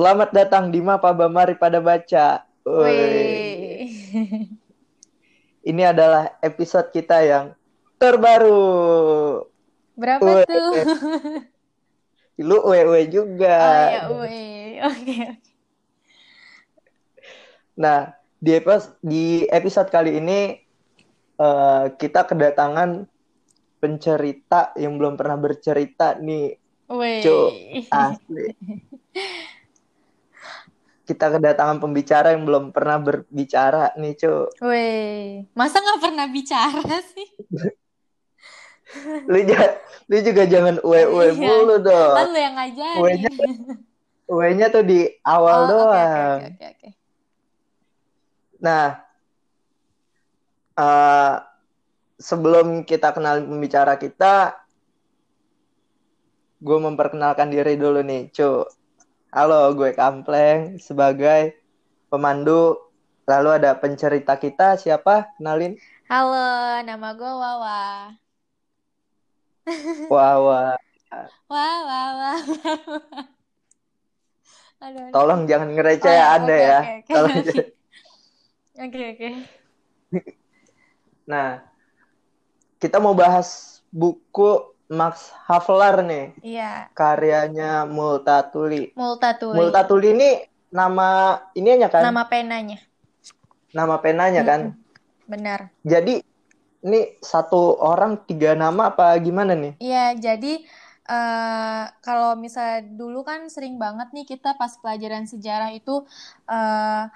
Selamat datang di Mapa Bamari pada baca. Wih. Ini adalah episode kita yang terbaru. Berapa Wih. tuh? Lu wewe juga. Oh ya, wih. Oke. Nah, di episode di episode kali ini eh, kita kedatangan pencerita yang belum pernah bercerita nih, Wih. Cuk. asli. Kita kedatangan pembicara yang belum pernah berbicara nih, Cuk. Wih. Masa nggak pernah bicara sih? Lu, ja- lu juga jangan uwe-uwe Iya. mulu Kan dong. lu yang ngajarin. Uwe-nya Uwe-nya tuh di awal Oh, doang. oke, oke, oke. Nah, eh, sebelum kita kenal pembicara kita, gue memperkenalkan diri dulu nih, cu. Halo, gue Kampleng sebagai pemandu. Lalu ada pencerita kita, siapa? Kenalin. Halo, nama gue Wawa. Wah, wah, wah. Aduh, aduh. Tolong jangan ngereceh Oh, ya Anda oke, ya. oke, oke. Tolong. Oke, oke. Nah, kita mau bahas buku Max Havelaar nih, Iya, karyanya Multatuli. Multatuli. Multatuli ini nama ini aja kan? Nama penanya. Nama penanya kan? Benar. Jadi ini satu orang tiga nama apa gimana nih? Iya, jadi eh kalau misalnya dulu kan sering banget nih kita pas pelajaran sejarah itu eh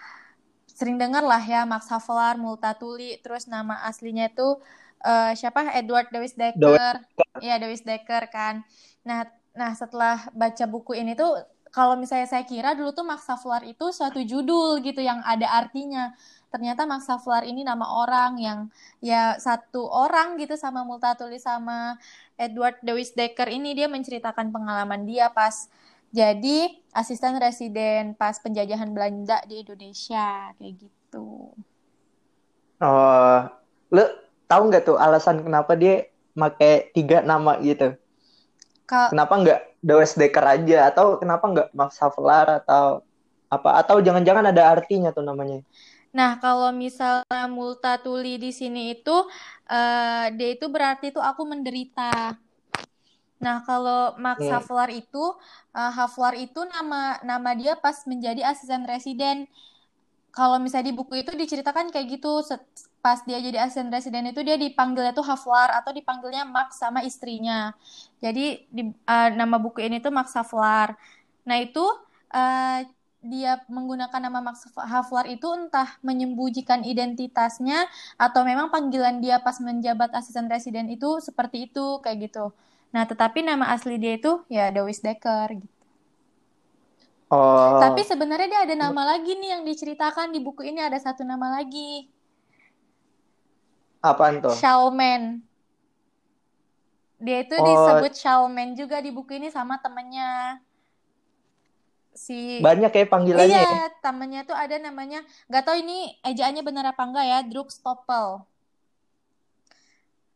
sering dengar lah ya Max Havelaar, Multatuli, terus nama aslinya itu eh siapa? Edward Dewis Dekker. Iya, Dewis Dekker kan. Nah, nah setelah baca buku ini tuh kalau misalnya saya kira dulu tuh Max Havelaar itu suatu judul gitu yang ada artinya. Ternyata Max Havelaar ini nama orang yang ya satu orang gitu sama Multatuli sama Edward Dewis Dekker ini dia menceritakan pengalaman dia pas jadi asisten residen pas penjajahan Belanda di Indonesia kayak gitu. Oh, lu tahu nggak tuh alasan kenapa dia pakai tiga nama gitu? Ka- Kenapa nggak Dewes Dekker aja atau kenapa nggak Max Havelaar atau apa? Atau jangan-jangan ada artinya tuh namanya? Nah, kalau misalnya Multatuli di sini itu eh, dia itu berarti itu aku menderita. Nah, kalau Max Hmm. Havelaar itu eh, Havelaar itu nama nama dia pas menjadi asisten residen. Kalau misalnya di buku itu diceritakan kayak gitu, pas dia jadi asisten residen itu dia dipanggilnya tuh Havelaar atau dipanggilnya Max sama istrinya. Jadi di, eh, nama buku ini tuh Max Havelaar. Nah, itu eh, dia menggunakan nama Max Havelaar itu entah menyembunyikan identitasnya atau memang panggilan dia pas menjabat asisten residen itu seperti itu kayak gitu. Nah, tetapi nama asli dia itu ya Dewis Dekker gitu. Oh, Tapi sebenarnya dia ada nama lagi nih yang diceritakan di buku ini ada satu nama lagi, apaan tuh? Shawman. Dia itu Oh. disebut Shawman juga di buku ini sama temennya. Si Banyak ya panggilannya. ya? Iya, temennya tuh ada namanya, nggak tahu ini ejaannya benar apa enggak ya, Druk Stoppel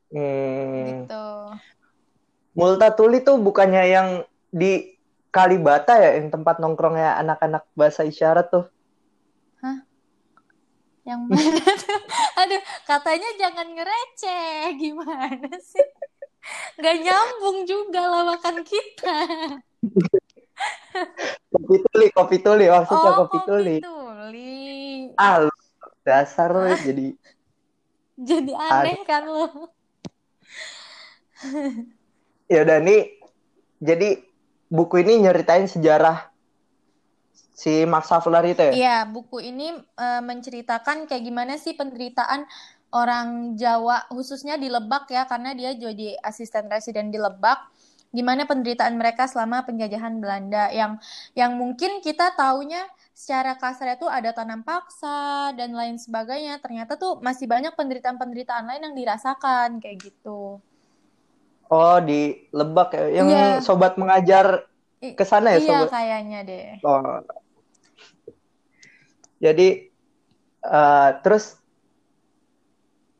Hmm. gitu. Multatuli tuh bukannya yang di Kalibata ya, yang tempat nongkrongnya anak-anak bahasa isyarat tuh. Yang mana tuh? Aduh, katanya jangan ngereceh, gimana sih? Nggak nyambung juga lawakan kita. Kopi tuli, kopi tuli, maksudnya Oh, kopi tuli. tuli. Ah, lu dasar lu jadi Jadi aneh kan lo. ya udah nih. Jadi buku ini nyeritain sejarah si Max Havelaar itu ya. Iya, buku ini eh, menceritakan kayak gimana sih penderitaan orang Jawa, khususnya di Lebak ya, karena dia jadi asisten residen di Lebak. Gimana penderitaan mereka selama penjajahan Belanda yang yang mungkin kita taunya secara kasar itu ada tanam paksa dan lain sebagainya. Ternyata tuh masih banyak penderitaan-penderitaan lain yang dirasakan kayak gitu. Oh, di Lebak ya. Yang Iya. sobat mengajar ke sana ya, iya, sobat. kayaknya deh. Oh. Jadi eh, terus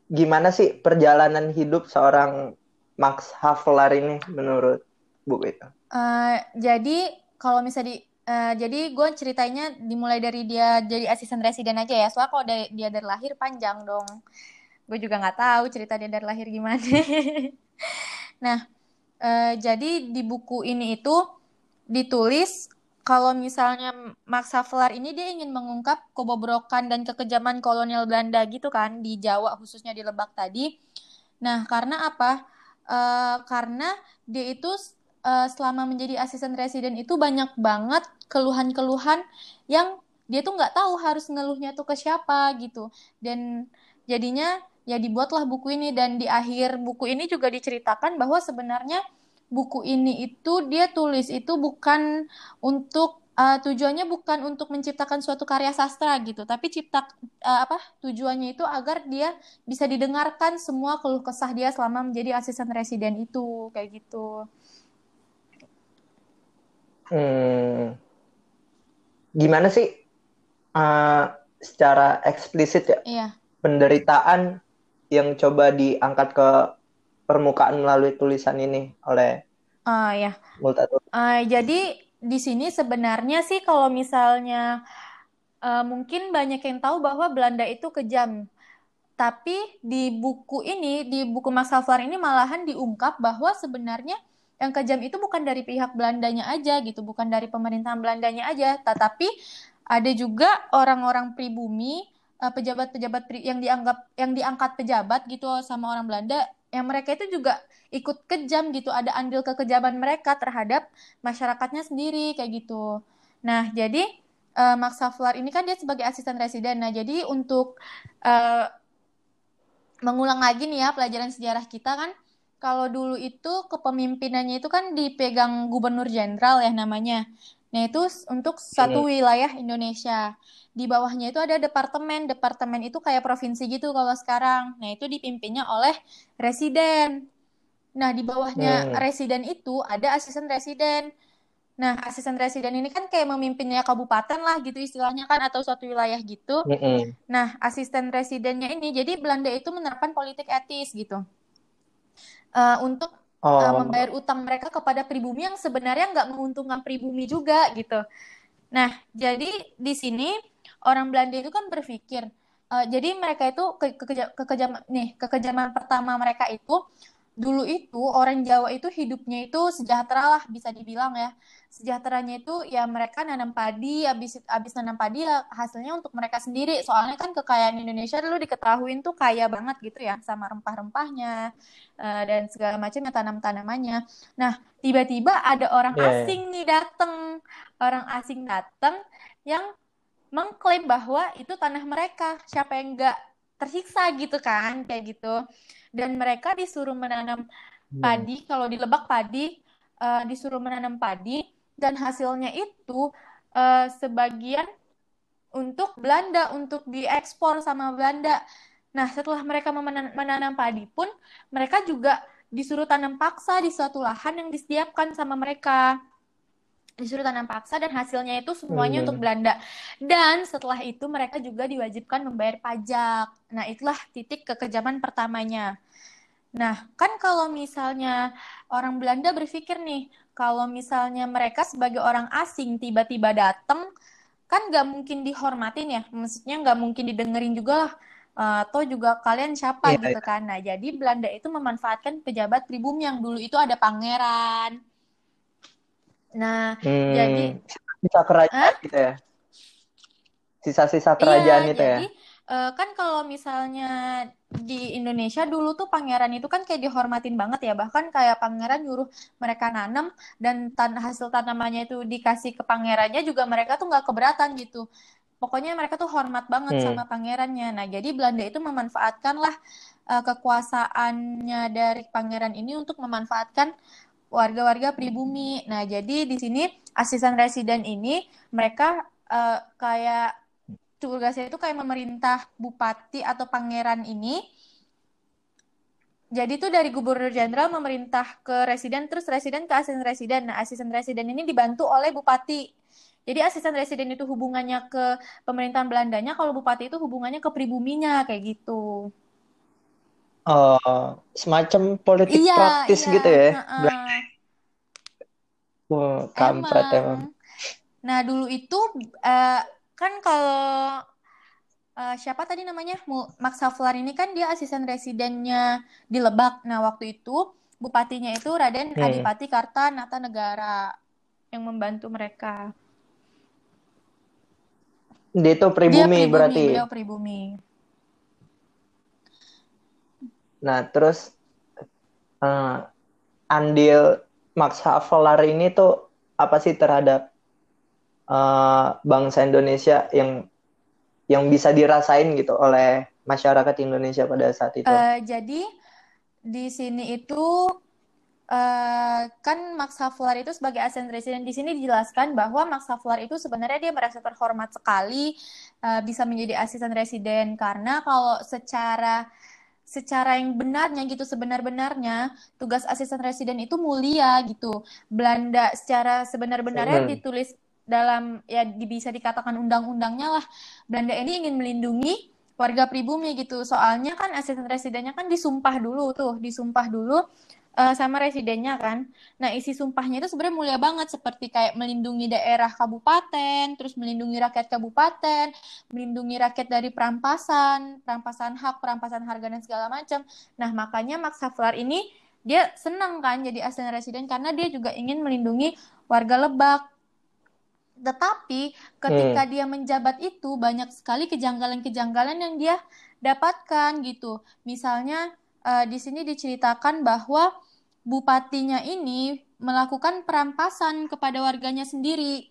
gimana sih perjalanan hidup seorang Max Havelaar ini menurut buku itu? Eh, jadi kalau misalnya di Uh, jadi gue ceritanya dimulai dari dia jadi asisten residen aja ya. Soalnya kalau dari, dia dari lahir panjang dong. Gue juga nggak tahu cerita dia dari lahir gimana. nah, uh, jadi di buku ini itu ditulis kalau misalnya Max Havelaar ini dia ingin mengungkap kebobrokan dan kekejaman kolonial Belanda gitu kan di Jawa khususnya di Lebak tadi. Nah, karena apa? Uh, karena dia itu uh, selama menjadi asisten residen itu banyak banget keluhan-keluhan yang dia tuh nggak tahu harus ngeluhnya tuh ke siapa gitu. Dan jadinya ya dibuatlah buku ini. Dan di akhir buku ini juga diceritakan bahwa sebenarnya buku ini itu dia tulis itu bukan untuk uh, tujuannya bukan untuk menciptakan suatu karya sastra gitu, tapi cipta uh, apa tujuannya itu agar dia bisa didengarkan semua keluh kesah dia selama menjadi asisten residen itu kayak gitu. Hmm, gimana sih uh, secara eksplisit ya iya. penderitaan yang coba diangkat ke permukaan melalui tulisan ini oleh uh, ya. Multatul. Uh, jadi di sini sebenarnya sih kalau misalnya uh, mungkin banyak yang tahu bahwa Belanda itu kejam. Tapi di buku ini, di buku Max Havelaar ini malahan diungkap bahwa sebenarnya yang kejam itu bukan dari pihak Belandanya aja gitu, bukan dari pemerintahan Belandanya aja, tetapi ada juga orang-orang pribumi, pejabat-pejabat yang dianggap yang diangkat pejabat gitu sama orang Belanda yang mereka itu juga ikut kejam gitu ada andil kekejaman mereka terhadap masyarakatnya sendiri kayak gitu. Nah jadi uh, Max Havelaar ini kan dia sebagai asisten residen. Nah jadi untuk uh, mengulang lagi nih ya pelajaran sejarah kita kan kalau dulu itu kepemimpinannya itu kan dipegang gubernur jenderal ya namanya Nah, itu untuk satu hmm. wilayah Indonesia. Di bawahnya itu ada departemen. Departemen itu kayak provinsi gitu kalau sekarang. Nah, itu dipimpinnya oleh residen. Nah, di bawahnya hmm. residen itu ada asisten residen. Nah, asisten residen ini kan kayak memimpinnya kabupaten lah gitu istilahnya kan atau suatu wilayah gitu. -hmm. Nah, asisten residennya ini jadi Belanda itu menerapkan politik etis gitu. Uh, untuk oh. uh, membayar utang mereka kepada pribumi yang sebenarnya nggak menguntungkan pribumi juga gitu. Nah, jadi di sini orang Belanda itu kan berpikir, uh, jadi mereka itu ke, ke, kekejaman nih kekejaman pertama mereka itu dulu itu orang Jawa itu hidupnya itu sejahtera lah bisa dibilang ya. Sejahteranya itu ya mereka nanam padi habis habis nanam padi ya hasilnya untuk mereka sendiri. Soalnya kan kekayaan Indonesia dulu diketahui tuh kaya banget gitu ya sama rempah-rempahnya uh, dan segala macamnya tanam-tanamannya. Nah tiba-tiba ada orang yeah. Iya. asing nih datang orang asing datang yang mengklaim bahwa itu tanah mereka. Siapa yang enggak tersiksa gitu kan kayak gitu dan mereka disuruh menanam hmm. padi kalau di Lebak padi uh, disuruh menanam padi dan hasilnya itu uh, sebagian untuk Belanda untuk diekspor sama Belanda. Nah, setelah mereka menanam, menanam padi pun mereka juga disuruh tanam paksa di suatu lahan yang disediakan sama mereka disuruh tanam paksa dan hasilnya itu semuanya hmm. untuk Belanda. Dan setelah itu mereka juga diwajibkan membayar pajak. Nah, itulah titik kekejaman pertamanya. Nah, kan kalau misalnya orang Belanda berpikir nih, kalau misalnya mereka sebagai orang asing tiba-tiba datang, kan nggak mungkin dihormatin ya, maksudnya nggak mungkin didengerin juga lah. Uh, atau juga kalian siapa yeah, gitu kan. Nah, jadi Belanda itu memanfaatkan pejabat pribumi yang dulu itu ada pangeran, Nah, hmm, jadi sisa kerajaan huh? gitu ya. Sisa-sisa kerajaan iya, itu ya? jadi, ya. Uh, kan kalau misalnya di Indonesia dulu tuh pangeran itu kan kayak dihormatin banget ya bahkan kayak pangeran nyuruh mereka nanam dan tan hasil tanamannya itu dikasih ke pangerannya juga mereka tuh nggak keberatan gitu pokoknya mereka tuh hormat banget hmm. sama pangerannya nah jadi Belanda itu memanfaatkan lah uh, kekuasaannya dari pangeran ini untuk memanfaatkan warga-warga pribumi. Nah, jadi di sini asisten residen ini mereka uh, kayak tugasnya itu kayak memerintah bupati atau pangeran ini. Jadi itu dari gubernur jenderal memerintah ke residen terus residen ke asisten residen. Nah, asisten residen ini dibantu oleh bupati. Jadi asisten residen itu hubungannya ke pemerintahan Belandanya, kalau bupati itu hubungannya ke pribuminya kayak gitu. Uh, semacam politik iya, praktis iya. gitu ya. Uh -uh. Wah, kampret emang. emang. Nah, dulu itu uh, kan kalau uh, siapa tadi namanya Max Havlar ini kan dia asisten residennya di Lebak. Nah, waktu itu bupatinya itu Raden hmm. Adipati Kartanata Negara yang membantu mereka. Dia itu pribumi, dia pribumi berarti. Beliau pribumi. Nah, terus uh, andil Max Havelaar ini tuh apa sih terhadap uh, bangsa Indonesia yang yang bisa dirasain gitu oleh masyarakat Indonesia pada saat itu? Uh, jadi di sini itu uh, kan Max Havelaar itu sebagai asisten residen di sini dijelaskan bahwa Max Havelaar itu sebenarnya dia merasa terhormat sekali uh, bisa menjadi asisten residen karena kalau secara secara yang benarnya gitu sebenar-benarnya tugas asisten residen itu mulia gitu. Belanda secara sebenar-benarnya ditulis dalam ya bisa dikatakan undang-undangnya lah. Belanda ini ingin melindungi warga pribumi gitu. Soalnya kan asisten residennya kan disumpah dulu tuh disumpah dulu uh, sama residennya kan. Nah, isi sumpahnya itu sebenarnya mulia banget seperti kayak melindungi daerah kabupaten, terus melindungi rakyat kabupaten, melindungi rakyat dari perampasan, perampasan hak, perampasan harga dan segala macam. Nah, makanya Max Havelaar ini dia senang kan jadi asisten residen karena dia juga ingin melindungi warga Lebak. Tetapi ketika hmm. dia menjabat itu banyak sekali kejanggalan-kejanggalan yang dia dapatkan gitu. Misalnya uh, di sini diceritakan bahwa bupatinya ini melakukan perampasan kepada warganya sendiri.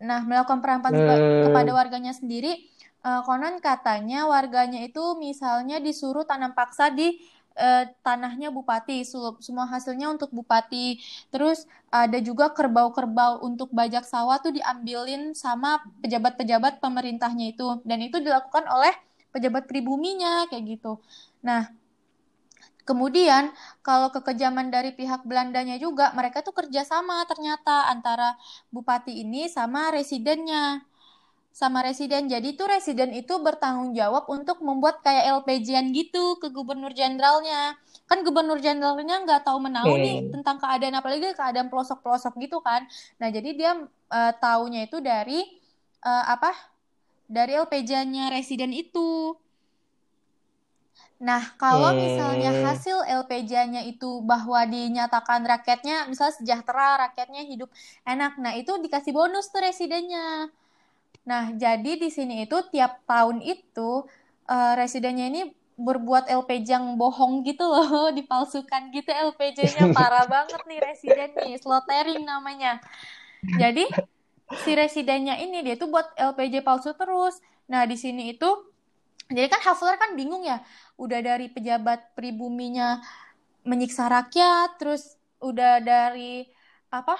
Nah, melakukan perampasan hmm. kepada warganya sendiri, uh, konon katanya warganya itu misalnya disuruh tanam paksa di uh, tanahnya bupati, semua hasilnya untuk bupati. Terus ada juga kerbau-kerbau untuk bajak sawah tuh diambilin sama pejabat-pejabat pemerintahnya itu, dan itu dilakukan oleh pejabat pribuminya kayak gitu. Nah, Kemudian kalau kekejaman dari pihak Belandanya juga mereka tuh kerjasama ternyata antara bupati ini sama residennya sama residen. Jadi tuh residen itu bertanggung jawab untuk membuat kayak LPG-an gitu ke gubernur jenderalnya. Kan gubernur jenderalnya nggak tahu menahu hmm. nih tentang keadaan apalagi keadaan pelosok-pelosok gitu kan. Nah jadi dia uh, taunya itu dari uh, apa? Dari LPG-nya residen itu. Nah, kalau misalnya hmm. hasil LPJ-nya itu bahwa dinyatakan rakyatnya misalnya sejahtera, rakyatnya hidup enak, nah itu dikasih bonus tuh residennya. Nah, jadi di sini itu tiap tahun itu uh, residennya ini berbuat LPJ yang bohong gitu loh, dipalsukan gitu LPJ-nya parah banget nih residen nih, slotering namanya. Jadi si residennya ini dia tuh buat LPJ palsu terus. Nah, di sini itu jadi kan Havelaar kan bingung ya, udah dari pejabat pribuminya menyiksa rakyat, terus udah dari apa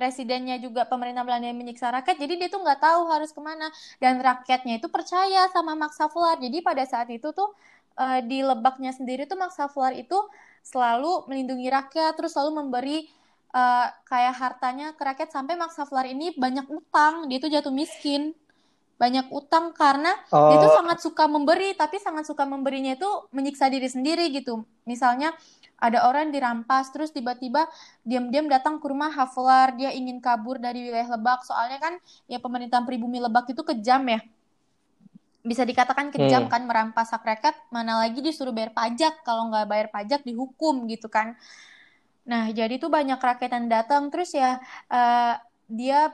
residennya juga pemerintah Belanda yang menyiksa rakyat, jadi dia tuh nggak tahu harus ke mana. Dan rakyatnya itu percaya sama Max Havelaar. Jadi pada saat itu tuh uh, di lebaknya sendiri tuh Max Havelaar itu selalu melindungi rakyat, terus selalu memberi uh, kayak hartanya ke rakyat sampai Max Havelaar ini banyak utang, dia tuh jatuh miskin banyak utang karena oh. dia tuh sangat suka memberi tapi sangat suka memberinya itu menyiksa diri sendiri gitu. Misalnya ada orang dirampas terus tiba-tiba diam-diam datang ke rumah Havelaar dia ingin kabur dari wilayah Lebak. Soalnya kan ya pemerintahan pribumi Lebak itu kejam ya. Bisa dikatakan kejam hmm. kan merampas hak rakyat mana lagi disuruh bayar pajak. Kalau nggak bayar pajak dihukum gitu kan. Nah jadi tuh banyak rakyat yang datang. Terus ya uh, dia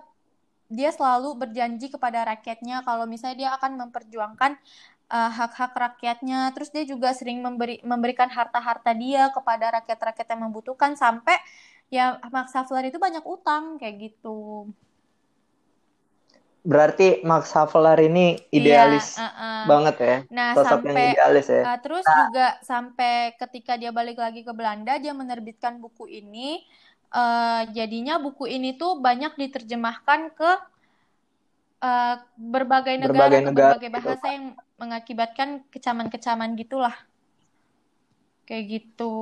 dia selalu berjanji kepada rakyatnya kalau misalnya dia akan memperjuangkan uh, hak-hak rakyatnya. Terus dia juga sering memberi memberikan harta-harta dia kepada rakyat-rakyat yang membutuhkan sampai ya Max Havelaar itu banyak utang kayak gitu. Berarti Max Havelaar ini idealis iya, uh -uh. banget ya. Nah, Sosok sampai yang idealis ya. Uh, terus nah. juga sampai ketika dia balik lagi ke Belanda dia menerbitkan buku ini uh, jadinya buku ini tuh banyak diterjemahkan ke uh, berbagai negara, berbagai, negara, berbagai gitu. bahasa yang mengakibatkan kecaman-kecaman gitulah. Kayak gitu.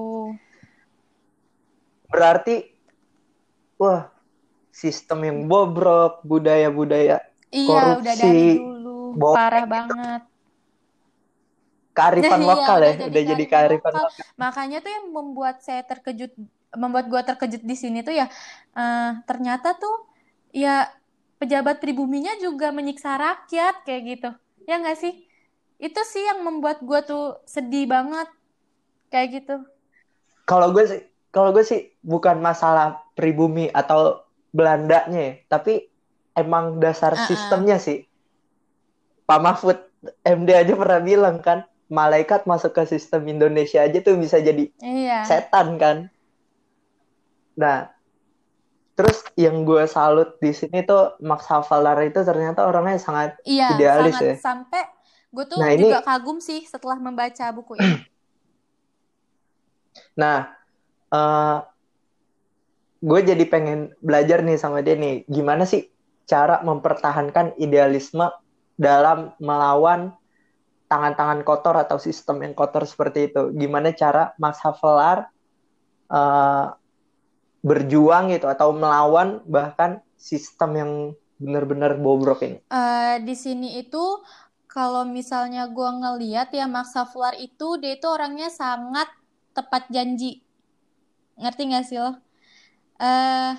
Berarti wah, sistem yang bobrok, budaya-budaya iya, korupsi, udah dari dulu parah banget. Kearifan iya, lokal ya, udah jadi kearifan lokal. lokal. Makanya tuh yang membuat saya terkejut membuat gue terkejut di sini tuh ya uh, ternyata tuh ya pejabat pribuminya juga menyiksa rakyat kayak gitu ya nggak sih itu sih yang membuat gue tuh sedih banget kayak gitu kalau gue sih kalau gue sih bukan masalah pribumi atau Belandanya ya, tapi emang dasar uh -uh. sistemnya sih. Pak Mahfud MD aja pernah bilang kan, malaikat masuk ke sistem Indonesia aja tuh bisa jadi iya. setan kan. Nah, terus yang gue salut di sini tuh Max Havelaar itu ternyata orangnya sangat iya, idealis sangat, ya. Sampai gue tuh nah, juga ini... kagum sih setelah membaca buku ini. nah, uh, gue jadi pengen belajar nih sama dia nih gimana sih cara mempertahankan idealisme dalam melawan tangan-tangan kotor atau sistem yang kotor seperti itu gimana cara Max Havelaar uh, berjuang gitu atau melawan bahkan sistem yang benar-benar bobrok ini uh, di sini itu kalau misalnya gue ngeliat ya Max Havelaar itu dia itu orangnya sangat tepat janji ngerti gak sih lo? uh,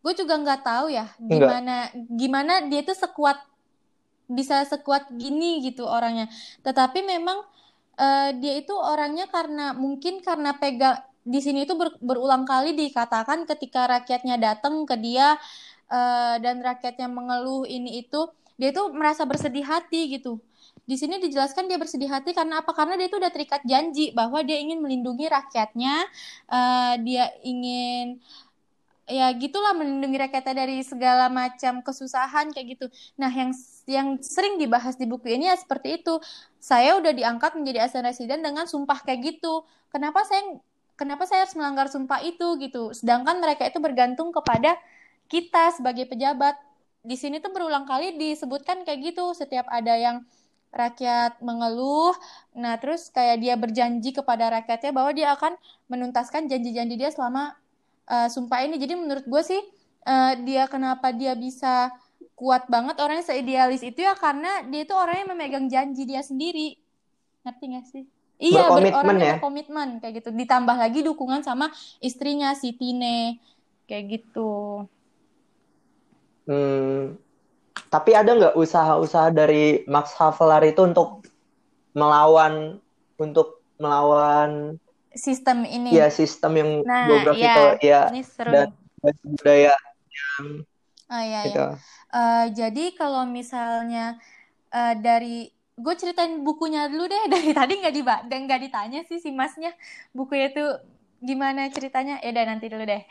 gue juga nggak tahu ya gimana Enggak. gimana dia tuh sekuat bisa sekuat gini gitu orangnya. Tetapi memang uh, dia itu orangnya karena mungkin karena pegang di sini itu ber, berulang kali dikatakan ketika rakyatnya datang ke dia uh, dan rakyatnya mengeluh ini itu dia itu merasa bersedih hati gitu. Di sini dijelaskan dia bersedih hati karena apa? Karena dia itu udah terikat janji bahwa dia ingin melindungi rakyatnya, uh, dia ingin ya gitulah melindungi rakyatnya dari segala macam kesusahan kayak gitu. Nah, yang yang sering dibahas di buku ini ya seperti itu. Saya udah diangkat menjadi asisten residen dengan sumpah kayak gitu. Kenapa saya kenapa saya harus melanggar sumpah itu gitu? Sedangkan mereka itu bergantung kepada kita sebagai pejabat. Di sini tuh berulang kali disebutkan kayak gitu setiap ada yang rakyat mengeluh. Nah, terus kayak dia berjanji kepada rakyatnya bahwa dia akan menuntaskan janji-janji dia selama uh, sumpah ini jadi menurut gue sih uh, dia kenapa dia bisa kuat banget orangnya seidealis itu ya karena dia itu orangnya memegang janji dia sendiri ngerti gak sih iya berkomitmen ya berkomitmen kayak gitu ditambah lagi dukungan sama istrinya si Tine kayak gitu hmm, tapi ada nggak usaha-usaha dari Max Havelaar itu untuk melawan untuk melawan sistem ini. Ya, sistem yang nah, geografi ya, itu ya ini seru. dan budaya yang oh, iya, gitu. Iya. Uh, jadi kalau misalnya uh, dari gue ceritain bukunya dulu deh dari tadi nggak di dan nggak ditanya sih si masnya bukunya tuh gimana ceritanya ya udah nanti dulu deh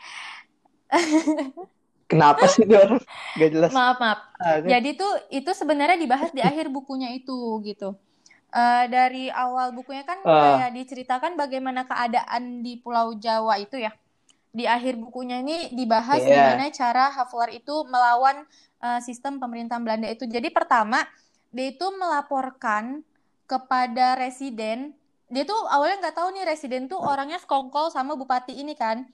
Kenapa sih dia Gak jelas. Maaf maaf. Ah, Jadi tuh itu sebenarnya dibahas di akhir bukunya itu gitu uh, dari awal bukunya kan uh. kayak diceritakan bagaimana keadaan di Pulau Jawa itu ya. Di akhir bukunya ini dibahas yeah. gimana cara Havelaar itu melawan uh, sistem pemerintahan Belanda itu. Jadi pertama dia itu melaporkan kepada residen. Dia tuh awalnya nggak tahu nih residen tuh orangnya sekongkol sama bupati ini kan.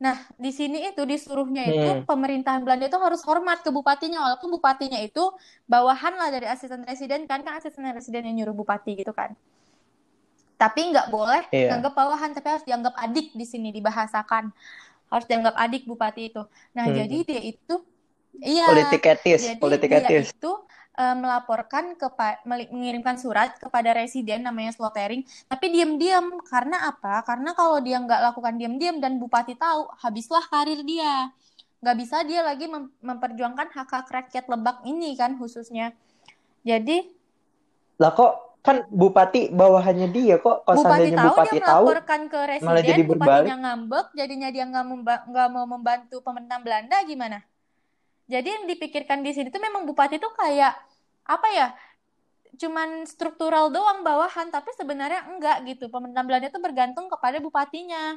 Nah, di sini itu disuruhnya itu hmm. pemerintahan Belanda itu harus hormat ke bupatinya walaupun bupatinya itu bawahan lah dari asisten residen kan kan asisten residen yang nyuruh bupati gitu kan. Tapi nggak boleh yeah. nganggap bawahan tapi harus dianggap adik di sini dibahasakan. Harus dianggap adik bupati itu. Nah, hmm. jadi dia itu iya politik etis, politik etis. itu uh, melaporkan ke mengirimkan surat kepada residen namanya slotering. Tapi diam-diam karena apa? Karena kalau dia nggak lakukan diam-diam dan bupati tahu habislah karir dia. Nggak bisa dia lagi mem memperjuangkan hak hak rakyat lebak ini kan khususnya. Jadi lah kok kan bupati bawahannya dia kok kok bupati tahu bupati dia melaporkan tahu, ke residen malah jadi bupatinya ngambek jadinya dia nggak nggak mau membantu pemerintahan Belanda gimana jadi yang dipikirkan di sini tuh memang bupati tuh kayak apa ya? Cuman struktural doang bawahan, tapi sebenarnya enggak gitu. Belanda tuh bergantung kepada bupatinya.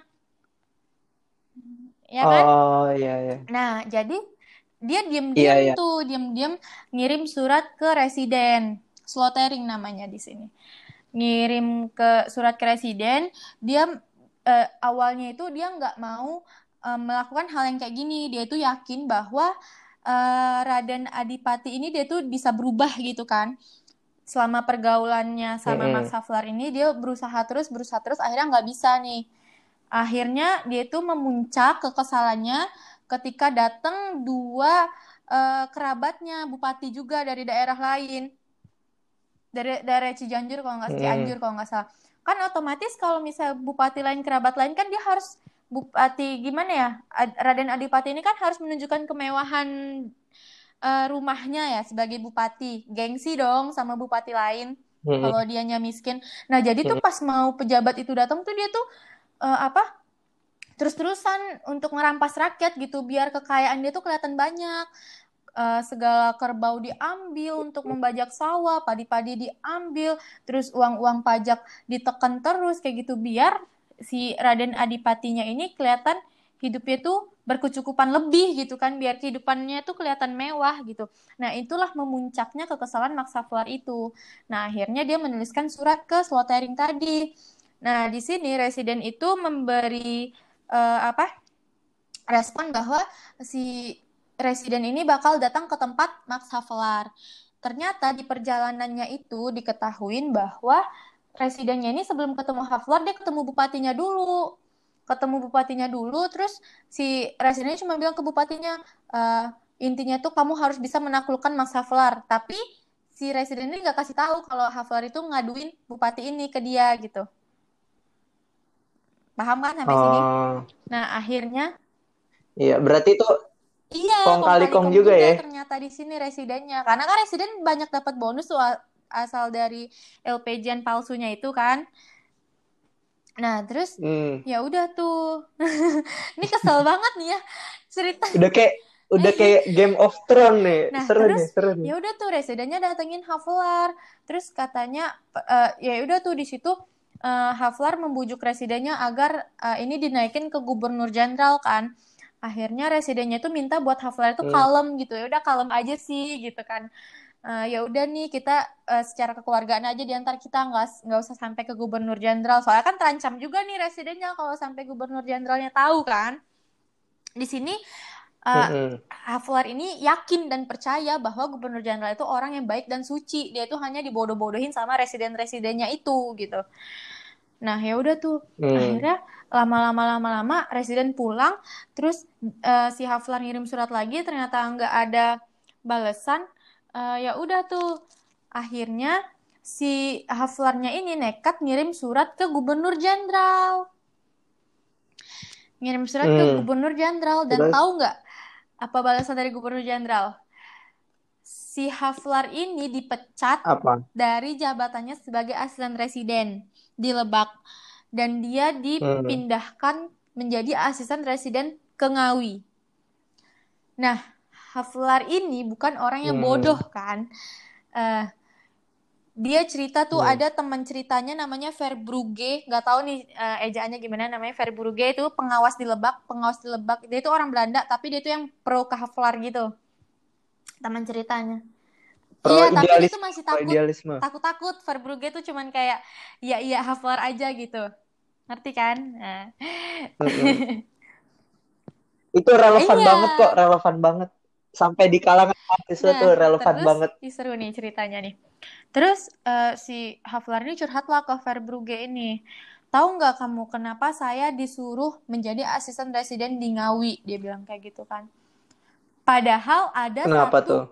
Ya kan? Oh, iya iya. Nah, jadi dia diam-diam iya, iya. tuh, diam-diam ngirim surat ke residen. Slotering namanya di sini. Ngirim ke surat ke residen, dia eh, awalnya itu dia nggak mau eh, melakukan hal yang kayak gini. Dia itu yakin bahwa uh, Raden Adipati ini dia tuh bisa berubah gitu kan selama pergaulannya sama mm -hmm. Max Havelaar ini dia berusaha terus berusaha terus akhirnya nggak bisa nih akhirnya dia tuh memuncak kekesalannya ketika datang dua uh, kerabatnya bupati juga dari daerah lain dari daerah Cianjur kalau nggak hmm. Cianjur kalau nggak salah kan otomatis kalau misalnya bupati lain kerabat lain kan dia harus bupati gimana ya Raden Adipati ini kan harus menunjukkan kemewahan uh, rumahnya ya sebagai bupati gengsi dong sama bupati lain hmm. kalau dianya miskin nah jadi tuh hmm. pas mau pejabat itu datang tuh dia tuh uh, apa terus-terusan untuk merampas rakyat gitu biar kekayaan dia tuh kelihatan banyak uh, segala kerbau diambil untuk membajak sawah, padi-padi diambil, terus uang-uang pajak ditekan terus kayak gitu biar si Raden Adipatinya ini kelihatan hidupnya tuh berkecukupan lebih gitu kan biar kehidupannya tuh kelihatan mewah gitu. Nah, itulah memuncaknya kekesalan Max Havelaar itu. Nah, akhirnya dia menuliskan surat ke Slotering tadi. Nah, di sini residen itu memberi uh, apa? respon bahwa si residen ini bakal datang ke tempat Max Havelaar. Ternyata di perjalanannya itu diketahui bahwa residennya ini sebelum ketemu Havelaar dia ketemu bupatinya dulu. Ketemu bupatinya dulu terus si residennya cuma bilang ke bupatinya e, intinya tuh kamu harus bisa menaklukkan Max Havelaar. Tapi si residen ini nggak kasih tahu kalau Havelaar itu ngaduin bupati ini ke dia gitu. Paham kan sampai uh... sini? Oh. Nah, akhirnya Iya, berarti itu Iya, kong kali kong juga, juga ya. Ternyata di sini residennya. Karena kan residen banyak dapat bonus asal dari LPJ palsunya itu kan. Nah, terus hmm. ya udah tuh. ini kesel banget nih ya cerita. Udah kayak udah kayak Game of Thrones nih. Nah, seru terus, nih, seru nih. Ya udah tuh residennya datengin Havlar. Terus katanya uh, ya udah tuh di situ uh, Havlar membujuk residennya agar uh, ini dinaikin ke gubernur jenderal kan akhirnya residennya tuh minta buat Haflar itu hmm. kalem gitu ya udah kalem aja sih gitu kan uh, ya udah nih kita uh, secara kekeluargaan aja diantar kita nggak nggak usah sampai ke gubernur jenderal soalnya kan terancam juga nih residennya kalau sampai gubernur jenderalnya tahu kan di sini uh, mm Haflar ini yakin dan percaya bahwa gubernur jenderal itu orang yang baik dan suci dia itu hanya dibodoh-bodohin sama residen-residennya itu gitu Nah, ya udah tuh. Hmm. Akhirnya lama-lama lama-lama residen pulang, terus uh, si Haflar ngirim surat lagi ternyata nggak ada balasan. Uh, ya udah tuh. Akhirnya si Haflarnya ini nekat ngirim surat ke gubernur jenderal. Ngirim surat hmm. ke gubernur jenderal dan tahu nggak apa balasan dari gubernur jenderal? Si Haflar ini dipecat apa? dari jabatannya sebagai asisten residen di Lebak dan dia dipindahkan hmm. menjadi asisten residen ke Ngawi. Nah, Haflar ini bukan orang yang hmm. bodoh kan. Uh, dia cerita tuh hmm. ada teman ceritanya namanya Verbruge, nggak tahu nih uh, ejaannya gimana namanya Verbruge itu pengawas di Lebak, pengawas di Lebak. Dia itu orang Belanda tapi dia itu yang pro ke Haflar gitu. Teman ceritanya. Pro iya, tapi dia tuh masih takut. Takut-takut. Verbrugge tuh cuman kayak ya iya Hafler aja gitu. Ngerti kan? Nah. itu relevan iya. banget kok, relevan banget. Sampai di kalangan mahasiswa nah, tuh relevan terus, banget. Seru nih ceritanya nih. Terus uh, si Hafler ini curhat lah ke Verbrugge ini. Tahu nggak kamu kenapa saya disuruh menjadi asisten residen di Ngawi? Dia bilang kayak gitu kan. Padahal ada Kenapa satu tuh?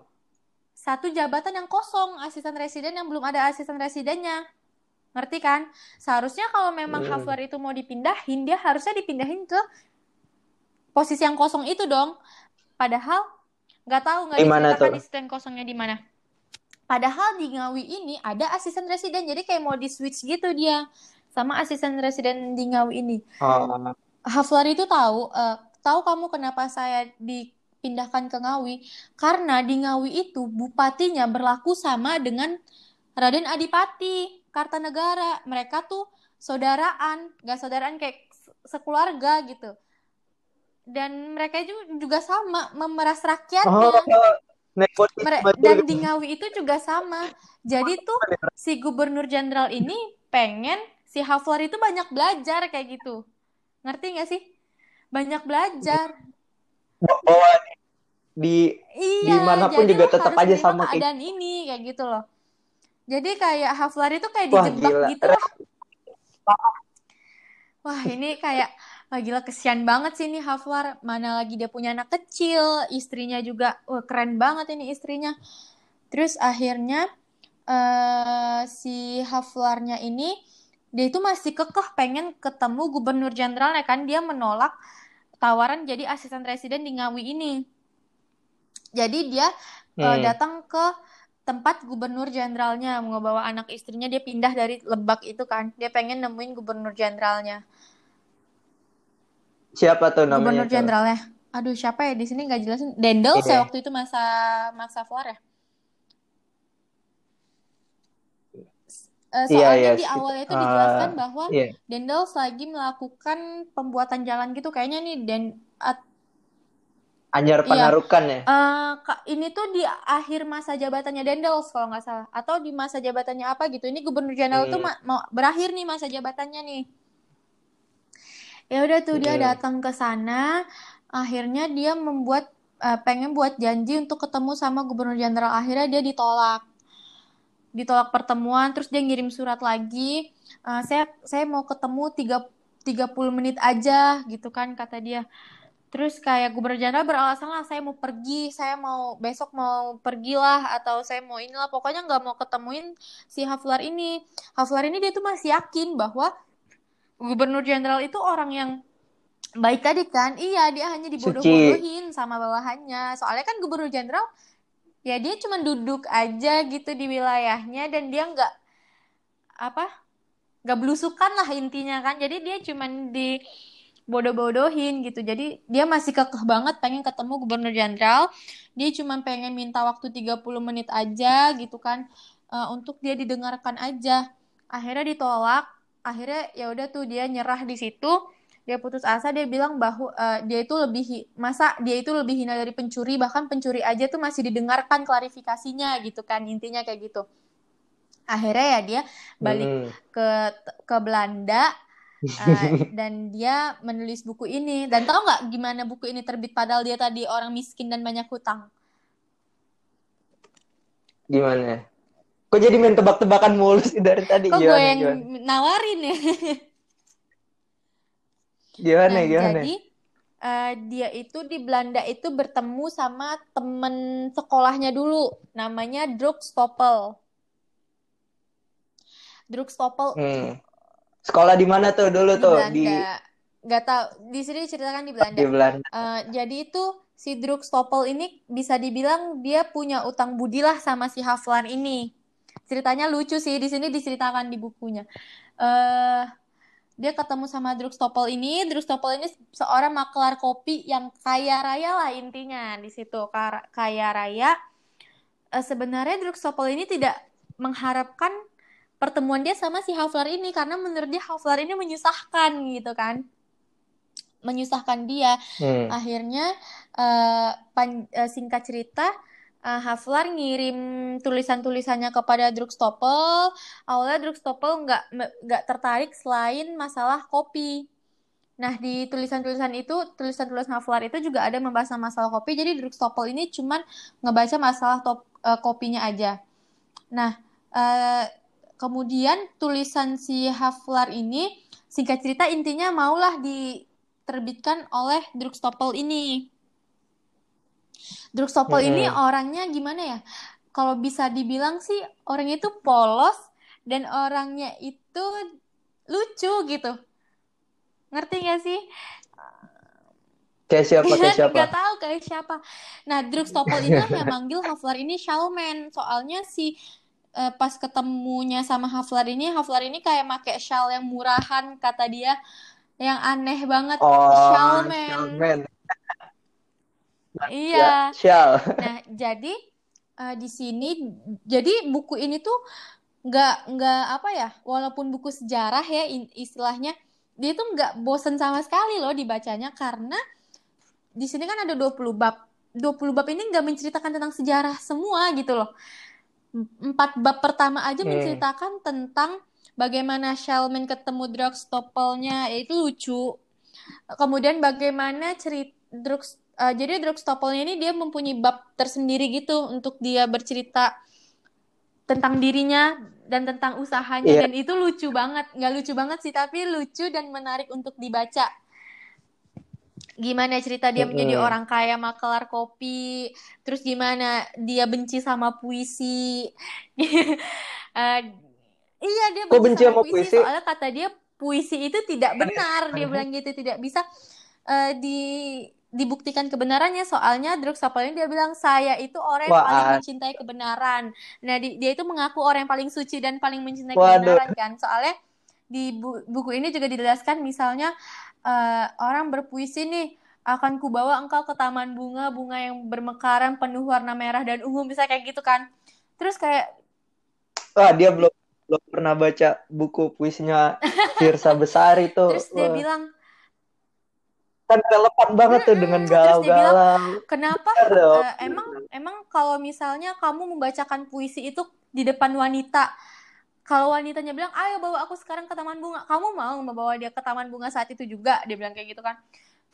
satu jabatan yang kosong asisten residen yang belum ada asisten residennya ngerti kan seharusnya kalau memang hmm. Hafler itu mau dipindahin dia harusnya dipindahin ke posisi yang kosong itu dong padahal nggak tahu nggak diceritakan asisten kosongnya di mana. Padahal di Ngawi ini ada asisten residen jadi kayak mau di switch gitu dia sama asisten residen di Ngawi ini. Oh. Hafler itu tahu uh, tahu kamu kenapa saya di pindahkan ke Ngawi? Karena di Ngawi itu bupatinya berlaku sama dengan Raden Adipati Kartanegara. Mereka tuh saudaraan nggak saudaraan kayak sekeluarga gitu dan mereka juga sama memeras rakyatnya oh, dan di Ngawi itu juga sama. Jadi tuh si gubernur jenderal ini pengen si Haflar itu banyak belajar kayak gitu. Ngerti nggak sih? Banyak belajar. Bahwa di iya, di mana pun juga tetap aja sama keadaan kayak... ini kayak gitu loh. Jadi kayak Haflar itu kayak dijebak gitu. Loh wah ini kayak ah, gila kesian banget sih ini Haflar. Mana lagi dia punya anak kecil istrinya juga wah keren banget ini istrinya. Terus akhirnya uh, si Haflarnya ini dia itu masih kekeh pengen ketemu gubernur jenderalnya kan. Dia menolak tawaran jadi asisten presiden di Ngawi ini. Jadi dia hmm. uh, datang ke tempat gubernur jenderalnya mau bawa anak istrinya. Dia pindah dari Lebak itu kan. Dia pengen nemuin gubernur jenderalnya siapa tuh namanya gubernur jenderalnya aduh siapa ya di sini nggak jelasin Dendel saya waktu itu masa Max Flor ya Uh, soalnya iya, iya. di awalnya itu dijelaskan uh, bahwa yeah. Dendels lagi melakukan pembuatan jalan gitu kayaknya nih dan at, Anyar iya. Penarukan iya. ya? Uh, ini tuh di akhir masa jabatannya Dendels kalau nggak salah. Atau di masa jabatannya apa gitu. Ini Gubernur Jenderal hmm. tuh mau berakhir nih masa jabatannya nih. Ya udah tuh dia datang ke sana. Akhirnya dia membuat uh, pengen buat janji untuk ketemu sama Gubernur Jenderal. Akhirnya dia ditolak. Ditolak pertemuan. Terus dia ngirim surat lagi. Uh, saya saya mau ketemu tiga 30 menit aja gitu kan kata dia Terus kayak gubernur jenderal beralasan lah saya mau pergi, saya mau besok mau pergilah atau saya mau inilah pokoknya nggak mau ketemuin si Haflar ini. Haflar ini dia tuh masih yakin bahwa gubernur jenderal itu orang yang baik tadi kan. Iya, dia hanya dibodoh-bodohin sama bawahannya. Soalnya kan gubernur jenderal ya dia cuma duduk aja gitu di wilayahnya dan dia nggak apa nggak belusukan lah intinya kan. Jadi dia cuma di bodoh-bodohin gitu. Jadi dia masih kekeh banget pengen ketemu gubernur jenderal. Dia cuma pengen minta waktu 30 menit aja gitu kan uh, untuk dia didengarkan aja. Akhirnya ditolak. Akhirnya ya udah tuh dia nyerah di situ. Dia putus asa dia bilang bahwa uh, dia itu lebih masa dia itu lebih hina dari pencuri bahkan pencuri aja tuh masih didengarkan klarifikasinya gitu kan intinya kayak gitu. Akhirnya ya dia balik hmm. ke ke Belanda uh, dan dia menulis buku ini dan tahu nggak gimana buku ini terbit padahal dia tadi orang miskin dan banyak hutang gimana kok jadi main tebak-tebakan mulu sih dari tadi kok gue yang gimana? nawarin ya gimana nah, gimana jadi uh, dia itu di Belanda itu bertemu sama temen sekolahnya dulu namanya Druk Stoppel Druk Stoppel hmm. Sekolah di mana tuh dulu di tuh? Belanda. Di Gak tau. Di sini diceritakan di Belanda. Di Belanda. Uh, jadi itu si Druk Stoppel ini bisa dibilang dia punya utang budi lah sama si Haflan ini. Ceritanya lucu sih di sini diceritakan di bukunya. Uh, dia ketemu sama Druk Stoppel ini. Druk Stoppel ini seorang maklar kopi yang kaya raya lah intinya di situ. Kaya raya. Uh, sebenarnya Druk Stoppel ini tidak mengharapkan pertemuan dia sama si Haflar ini karena menurut dia Haflar ini menyusahkan gitu kan menyusahkan dia hmm. akhirnya uh, pan, uh, singkat cerita uh, Haflar ngirim tulisan-tulisannya kepada Drugstopel awalnya Drugstopel nggak nggak tertarik selain masalah kopi Nah, di tulisan-tulisan itu, tulisan-tulisan Haflar itu juga ada membahas masalah kopi. Jadi Drugstopel ini cuman ngebaca masalah top, uh, kopinya aja. Nah, uh, Kemudian tulisan si Haflar ini singkat cerita intinya maulah diterbitkan oleh Drugstopel ini. Drugstopel hmm. ini orangnya gimana ya? Kalau bisa dibilang sih orangnya itu polos dan orangnya itu lucu gitu. Ngerti gak sih? Kayak siapa? Kayak siapa? Gak tahu kayak siapa. Nah, Drugstopel ini yang manggil Haflar ini Shalman. Soalnya si uh, pas ketemunya sama Haflar ini Haflar ini kayak make shawl yang murahan kata dia yang aneh banget oh, shawlman iya. shawl nah jadi uh, di sini jadi buku ini tuh nggak nggak apa ya walaupun buku sejarah ya istilahnya dia tuh nggak bosen sama sekali loh dibacanya karena di sini kan ada 20 bab. 20 bab ini nggak menceritakan tentang sejarah semua gitu loh. Empat bab pertama aja hmm. menceritakan tentang bagaimana Shelman ketemu Drugstopelnya itu lucu. Kemudian bagaimana cerita Drugs uh, jadi Drugstopelnya ini dia mempunyai bab tersendiri gitu untuk dia bercerita tentang dirinya dan tentang usahanya yeah. dan itu lucu banget nggak lucu banget sih tapi lucu dan menarik untuk dibaca gimana cerita dia menjadi Mm-mm. orang kaya makelar kopi terus gimana dia benci sama puisi Eh, iya dia Kok benci benci sama sama puisi puisi? soalnya kata dia puisi itu tidak benar dia bilang gitu tidak bisa eh, di dibuktikan kebenarannya. Soalnya Druk Stopel ini dia bilang saya itu orang yang Wah, paling mencintai kebenaran. Nah di- dia itu mengaku orang yang paling suci dan paling mencintai Waduh. kebenaran kan. Soalnya di bu- buku ini juga dijelaskan misalnya eh, orang berpuisi nih akan kubawa engkau ke taman bunga bunga yang bermekaran penuh warna merah dan ungu bisa kayak gitu kan. Terus kayak Wah, dia belum belum pernah baca buku puisinya Firsa Besari tuh. terus dia Wah, bilang kan relevan banget tuh dengan galau-galau. kenapa? Eh, emang emang kalau misalnya kamu membacakan puisi itu di depan wanita kalau wanitanya bilang ayo bawa aku sekarang ke taman bunga. Kamu mau membawa dia ke taman bunga saat itu juga dia bilang kayak gitu kan.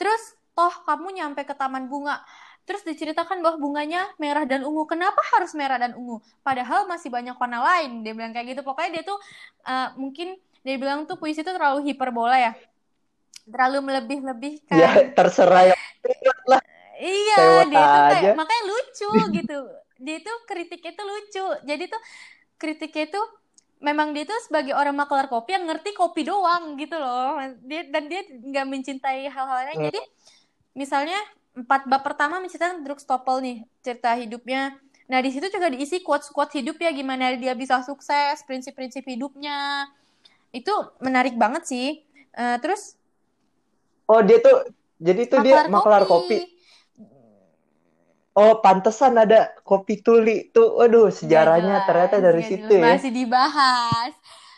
Terus toh kamu nyampe ke taman bunga. Terus diceritakan bahwa bunganya merah dan ungu. Kenapa harus merah dan ungu? Padahal masih banyak warna lain dia bilang kayak gitu. Pokoknya dia tuh eh, mungkin dia bilang tuh puisi itu terlalu hiperbola ya terlalu melebih-lebihkan Ya terserah ya. lah. Iya, dia itu kayak aja. makanya lucu gitu. Dia itu kritiknya itu lucu. Jadi tuh kritiknya itu memang dia tuh sebagai orang makelar kopi yang ngerti kopi doang gitu loh. Dia dan dia nggak mencintai hal-hal lain. Hmm. Jadi misalnya empat bab pertama menceritakan Druk Stoppel nih cerita hidupnya. Nah di situ juga diisi quotes-quotes hidup ya gimana dia bisa sukses, prinsip-prinsip hidupnya. Itu menarik banget sih. Eh, terus Oh, dia tuh jadi tuh dia makelar kopi. Oh, pantesan ada kopi tuli tuh. Waduh, sejarahnya Gak ternyata jelas, dari gak situ jelas. ya. Masih dibahas.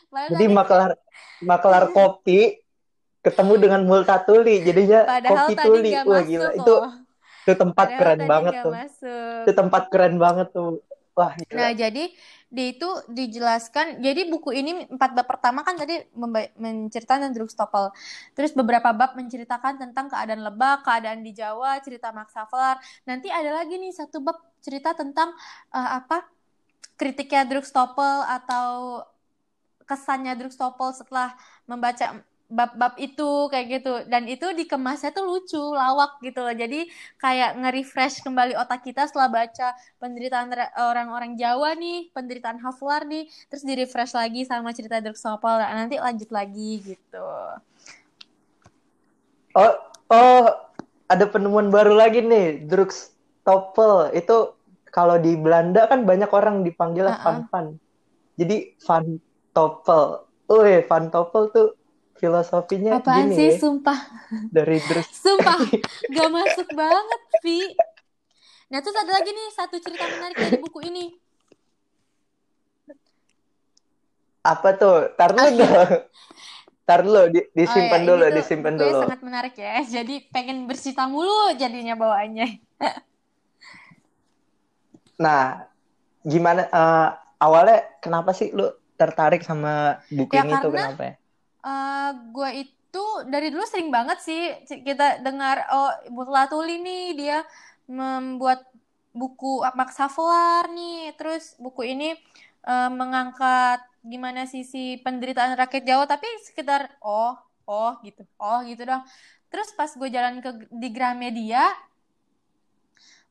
Padahal Jadi tadi- makelar makelar kopi ketemu dengan multatuli jadinya padahal kopi tuli. Wah, gila. loh. Itu itu tempat Padahal keren banget tuh. masuk. Itu tempat keren banget tuh. Wah, gila. Nah, jadi di itu dijelaskan. Jadi buku ini empat bab pertama kan tadi menceritakan Druk Stoppel. Terus beberapa bab menceritakan tentang keadaan Lebak, keadaan di Jawa, cerita Max Havelaar. Nanti ada lagi nih satu bab cerita tentang eh, apa kritiknya Druk Stoppel atau kesannya Druk Stoppel setelah membaca bab-bab itu kayak gitu dan itu dikemasnya tuh lucu lawak gitu loh jadi kayak nge-refresh kembali otak kita setelah baca penderitaan ra- orang-orang Jawa nih penderitaan Havelaar nih terus di-refresh lagi sama cerita Druk Stoppel Nah, nanti lanjut lagi gitu Oh, oh, ada penemuan baru lagi nih, Drugstoppel. Itu kalau di Belanda kan banyak orang dipanggil Uh-uh. Van Van. Jadi Van Toppel. Wih, Van Toppel tuh filosofinya apaan gini sih ya, sumpah dari Drus. sumpah gak masuk banget Vi nah terus ada lagi nih satu cerita menarik dari buku ini Apa tuh? Tar dulu dong. Tar dulu, di- disimpan Oh ya, dulu, tuh disimpan dulu. sangat menarik ya. Jadi pengen bersita mulu jadinya bawaannya. Nah, gimana eh, awalnya kenapa sih lu tertarik sama buku Ya, ini tuh karena- kenapa ya? Eh gue itu dari dulu sering banget sih kita dengar oh Mutla Tuli nih dia membuat buku Max Havelaar nih. Terus buku ini eh, mengangkat gimana sisi penderitaan rakyat Jawa tapi sekitar oh oh gitu oh gitu dong. Terus pas gue jalan ke di Gramedia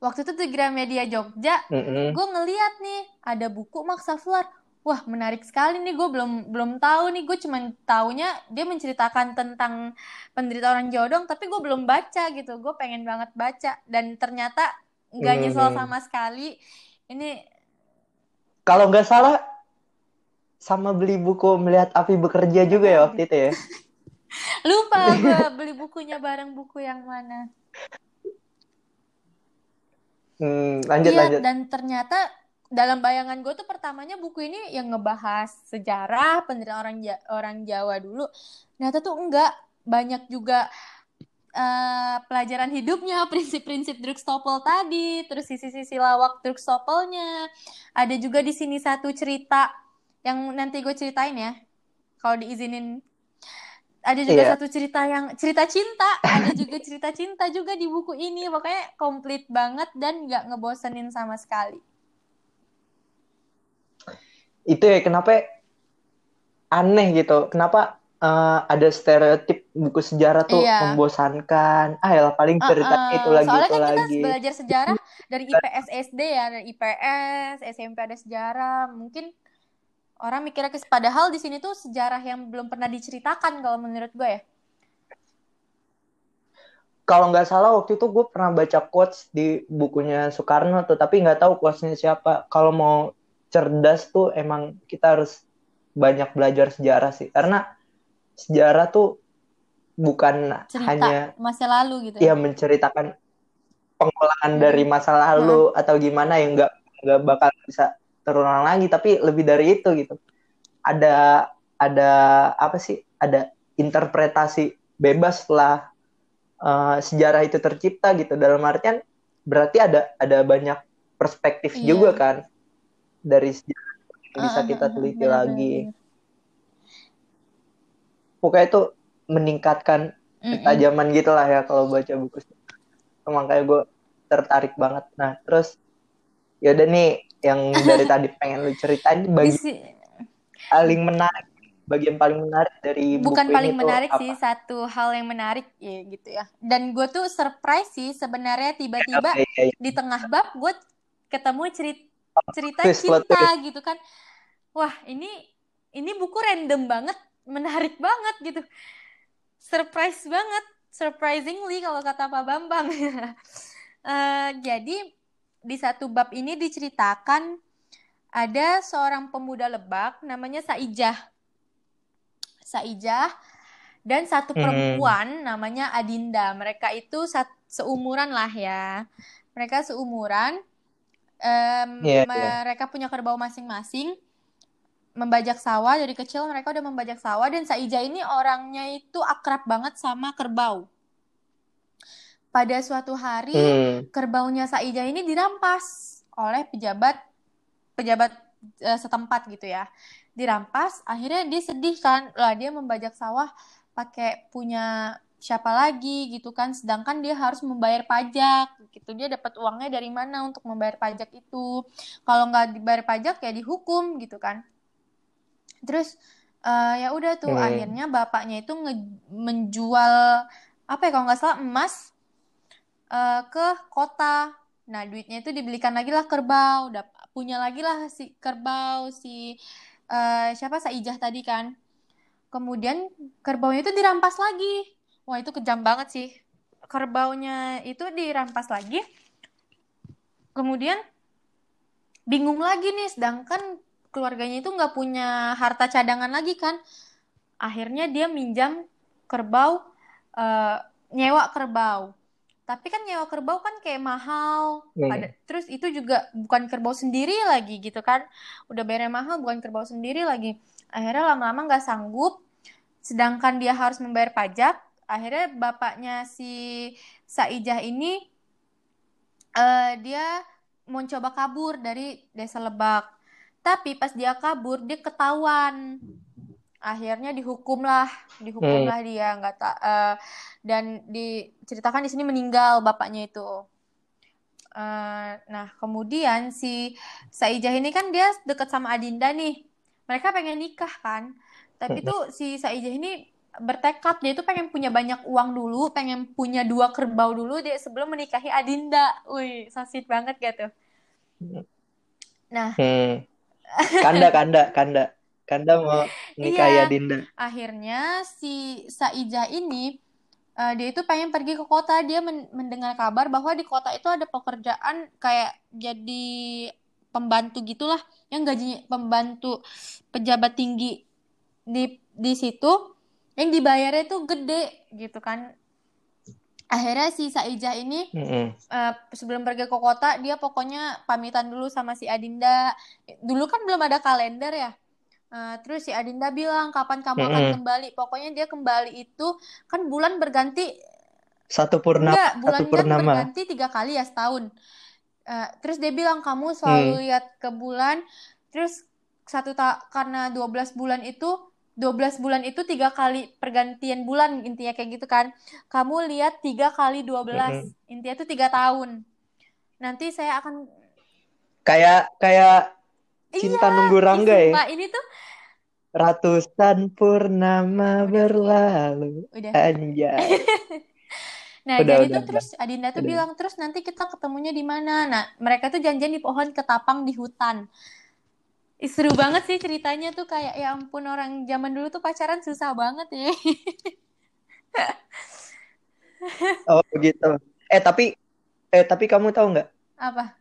waktu itu di Gramedia Jogja Mm-mm. gue ngeliat nih ada buku Max Havelaar wah menarik sekali nih gue belum belum tahu nih gue cuman taunya dia menceritakan tentang penderitaan orang Jawa doang tapi gue belum baca gitu gue pengen banget baca dan ternyata nggak nyesel Mhm. sama sekali ini Kalau nggak salah sama beli buku Melihat Api Bekerja juga ya waktu itu ya. lupa gue beli bukunya bareng buku yang mana Hmm, lanjut Iya, lanjut. dan ternyata dalam bayangan gue tuh pertamanya buku ini yang ngebahas sejarah penderitaan orang Ja- orang Jawa dulu. Ternyata tuh enggak, banyak juga eh, pelajaran hidupnya, prinsip-prinsip Drukstopel tadi, terus sisi-sisi lawak Drukstopelnya. Ada juga di sini satu cerita yang nanti gue ceritain ya, kalau diizinin. Ada juga Iya. satu cerita yang cerita cinta, ada juga cerita cinta juga di buku ini, pokoknya komplit banget dan nggak ngebosenin sama sekali. Itu ya kenapa aneh gitu. Kenapa uh, ada stereotip buku sejarah tuh Iya. membosankan. Ah, ya paling ceritanya Uh-uh. itu lagi Soalnya itu kan kita lagi. belajar sejarah dari IPS SD ya, dari IPS, SMP ada sejarah. Mungkin orang mikirnya ke padahal di sini tuh sejarah yang belum pernah diceritakan kalau menurut gue ya. Kalau nggak salah waktu itu gue pernah baca quotes di bukunya Soekarno tuh, tapi nggak tahu quotesnya siapa. Kalau mau cerdas tuh emang kita harus banyak belajar sejarah sih, karena sejarah tuh bukan Cerita hanya masa lalu gitu ya ya. menceritakan pengulangan Hmm. dari masa lalu atau gimana yang nggak nggak bakal bisa terulang lagi, tapi lebih dari itu gitu. Ada ada apa sih? Ada interpretasi bebas setelah uh, sejarah itu tercipta gitu. Dalam artian berarti ada ada banyak perspektif Iya. juga kan dari sejarah bisa Uh-uh, kita uh-uh, teliti benar, lagi. Pokoknya itu meningkatkan ketajaman gitu lah ya kalau baca buku sejarah. Makanya gue tertarik banget. Nah, terus ya udah nih yang dari tadi pengen lu ceritain bagi paling menarik, bagian paling menarik dari bukan buku paling ini menarik apa? sih satu hal yang menarik ya gitu ya dan gue tuh surprise sih sebenarnya tiba-tiba Oke, iya, iya. di tengah bab gue ketemu cerita cerita Twist, cinta gitu kan wah ini ini buku random banget menarik banget gitu surprise banget surprisingly kalau kata Pak Bambang Eh, jadi di satu bab ini diceritakan ada seorang pemuda Lebak namanya Saijah Saijah dan satu Hmm. perempuan namanya Adinda. Mereka itu seumuran lah ya. Mereka seumuran. Em, Iya, iya. mereka punya kerbau masing-masing. Membajak sawah dari kecil mereka udah membajak sawah dan Saijah ini orangnya itu akrab banget sama kerbau. Pada suatu hari Hmm. kerbaunya Saijah ini dirampas oleh pejabat pejabat eh, setempat gitu ya. Dirampas, akhirnya dia sedih kan, lah dia membajak sawah pakai punya siapa lagi gitu kan, sedangkan dia harus membayar pajak gitu. Dia dapat uangnya dari mana untuk membayar pajak itu? Kalau nggak dibayar pajak ya dihukum gitu kan. Terus eh, ya udah tuh Hmm. akhirnya bapaknya itu nge- menjual apa ya kalau nggak salah emas eh, ke kota. Nah, duitnya itu dibelikan lagi lah kerbau, dap- punya lagi lah si kerbau si eh, siapa Saijah tadi kan. Kemudian kerbaunya itu dirampas lagi. Wah, itu kejam banget sih. Kerbaunya itu dirampas lagi. Kemudian bingung lagi nih, sedangkan keluarganya itu nggak punya harta cadangan lagi kan. Akhirnya dia minjam kerbau, eh, nyewa kerbau. Tapi kan nyewa kerbau kan kayak mahal. Hmm. Ada, terus itu juga bukan kerbau sendiri lagi gitu kan. Udah bayarnya mahal, bukan kerbau sendiri lagi. Akhirnya lama-lama nggak sanggup. Sedangkan dia harus membayar pajak. Akhirnya bapaknya si Saijah ini eh, dia mau coba kabur dari desa Lebak. Tapi pas dia kabur, dia ketahuan. Akhirnya dihukumlah, dihukumlah dia nggak tak eh, dan diceritakan di sini meninggal bapaknya itu. Eh, nah, kemudian si Saijah ini kan dia deket sama Adinda nih. Mereka pengen nikah kan. Tapi tuh si Saijah ini bertekad dia itu pengen punya banyak uang dulu, pengen punya dua kerbau dulu dia sebelum menikahi Adinda. Wih, sweet banget gitu. Nah, Hmm. Kanda, Kanda, Kanda. Kanda mau nikahi Iya. Adinda. akhirnya si Saijah ini eh, dia itu pengen pergi ke kota. Dia men- mendengar kabar bahwa di kota itu ada pekerjaan kayak jadi pembantu gitulah, yang gajinya pembantu pejabat tinggi di di situ yang dibayarnya itu gede gitu kan. Akhirnya si Saijah ini Mm-mm. eh, sebelum pergi ke kota dia pokoknya pamitan dulu sama si Adinda. Dulu kan belum ada kalender ya. Eh, terus si Adinda bilang kapan kamu akan Mm-mm. kembali? Pokoknya dia kembali itu kan bulan berganti Satu purnama, enggak satu bulan kan purnama. berganti tiga kali ya setahun. Eh, terus dia bilang kamu selalu Hmm. lihat ke bulan. Terus satu ta karena 12 bulan itu 12 bulan itu tiga kali pergantian bulan intinya kayak gitu kan. Kamu lihat tiga kali 12 intinya itu tiga tahun. Nanti saya akan Kayak kayak cinta Iya, nunggu ih, rangga ya. ini tuh ratusan purnama Udah, berlalu Udah. anjay Nah, Udah, jadi udah, tuh terus Adinda tuh Udah. bilang terus nanti kita ketemunya di mana? Nah, mereka tuh janjian di pohon ketapang di hutan. Seru banget sih ceritanya tuh kayak ya ampun orang zaman dulu tuh pacaran susah banget ya. oh begitu eh tapi eh tapi kamu tahu nggak Apa?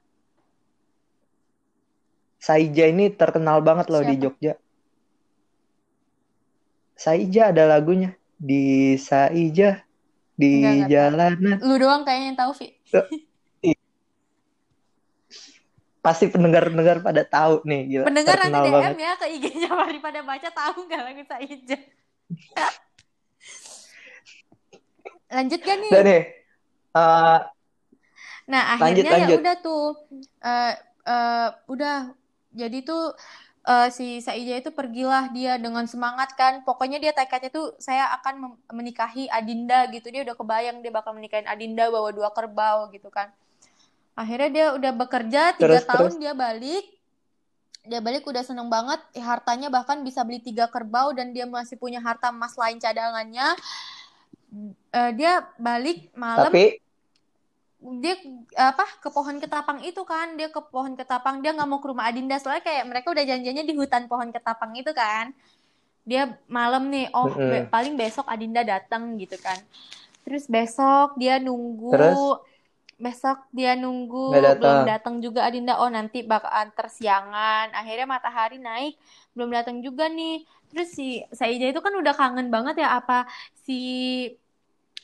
Saija ini terkenal banget loh di Siapa? Jogja Saija ada lagunya di Saija di Enggak, jalanan Lu doang kayaknya yang tahu, Vi. pasti pendengar-pendengar pada tahu nih gila Pendengar nanti DM banget ya ke IG-nya daripada baca tahu nggak lagu Saija. Lanjut gak nih? dan nih eh, Nah, Lanjut, akhirnya ya udah tuh eh eh, udah jadi tuh eh, si Saija itu pergilah dia dengan semangat kan. Pokoknya dia tekadnya tuh saya akan menikahi Adinda gitu. Dia udah kebayang dia bakal menikahin Adinda bawa dua kerbau gitu kan. Akhirnya dia udah bekerja tiga tahun terus. dia balik. Dia balik udah seneng banget. Eh, hartanya bahkan bisa beli tiga kerbau dan dia masih punya harta emas lain cadangannya. Eh, dia balik malam tapi dia apa ke pohon ketapang itu kan dia ke pohon ketapang dia nggak mau ke rumah Adinda soalnya kayak mereka udah janjiannya di hutan pohon ketapang itu kan dia malam nih oh Mm-mm. be- paling besok Adinda datang gitu kan terus besok dia nunggu Terus? Besok dia nunggu datang. belum datang juga Adinda oh nanti bakalan tersiangan akhirnya matahari naik belum datang juga nih terus si Saija itu kan udah kangen banget ya apa si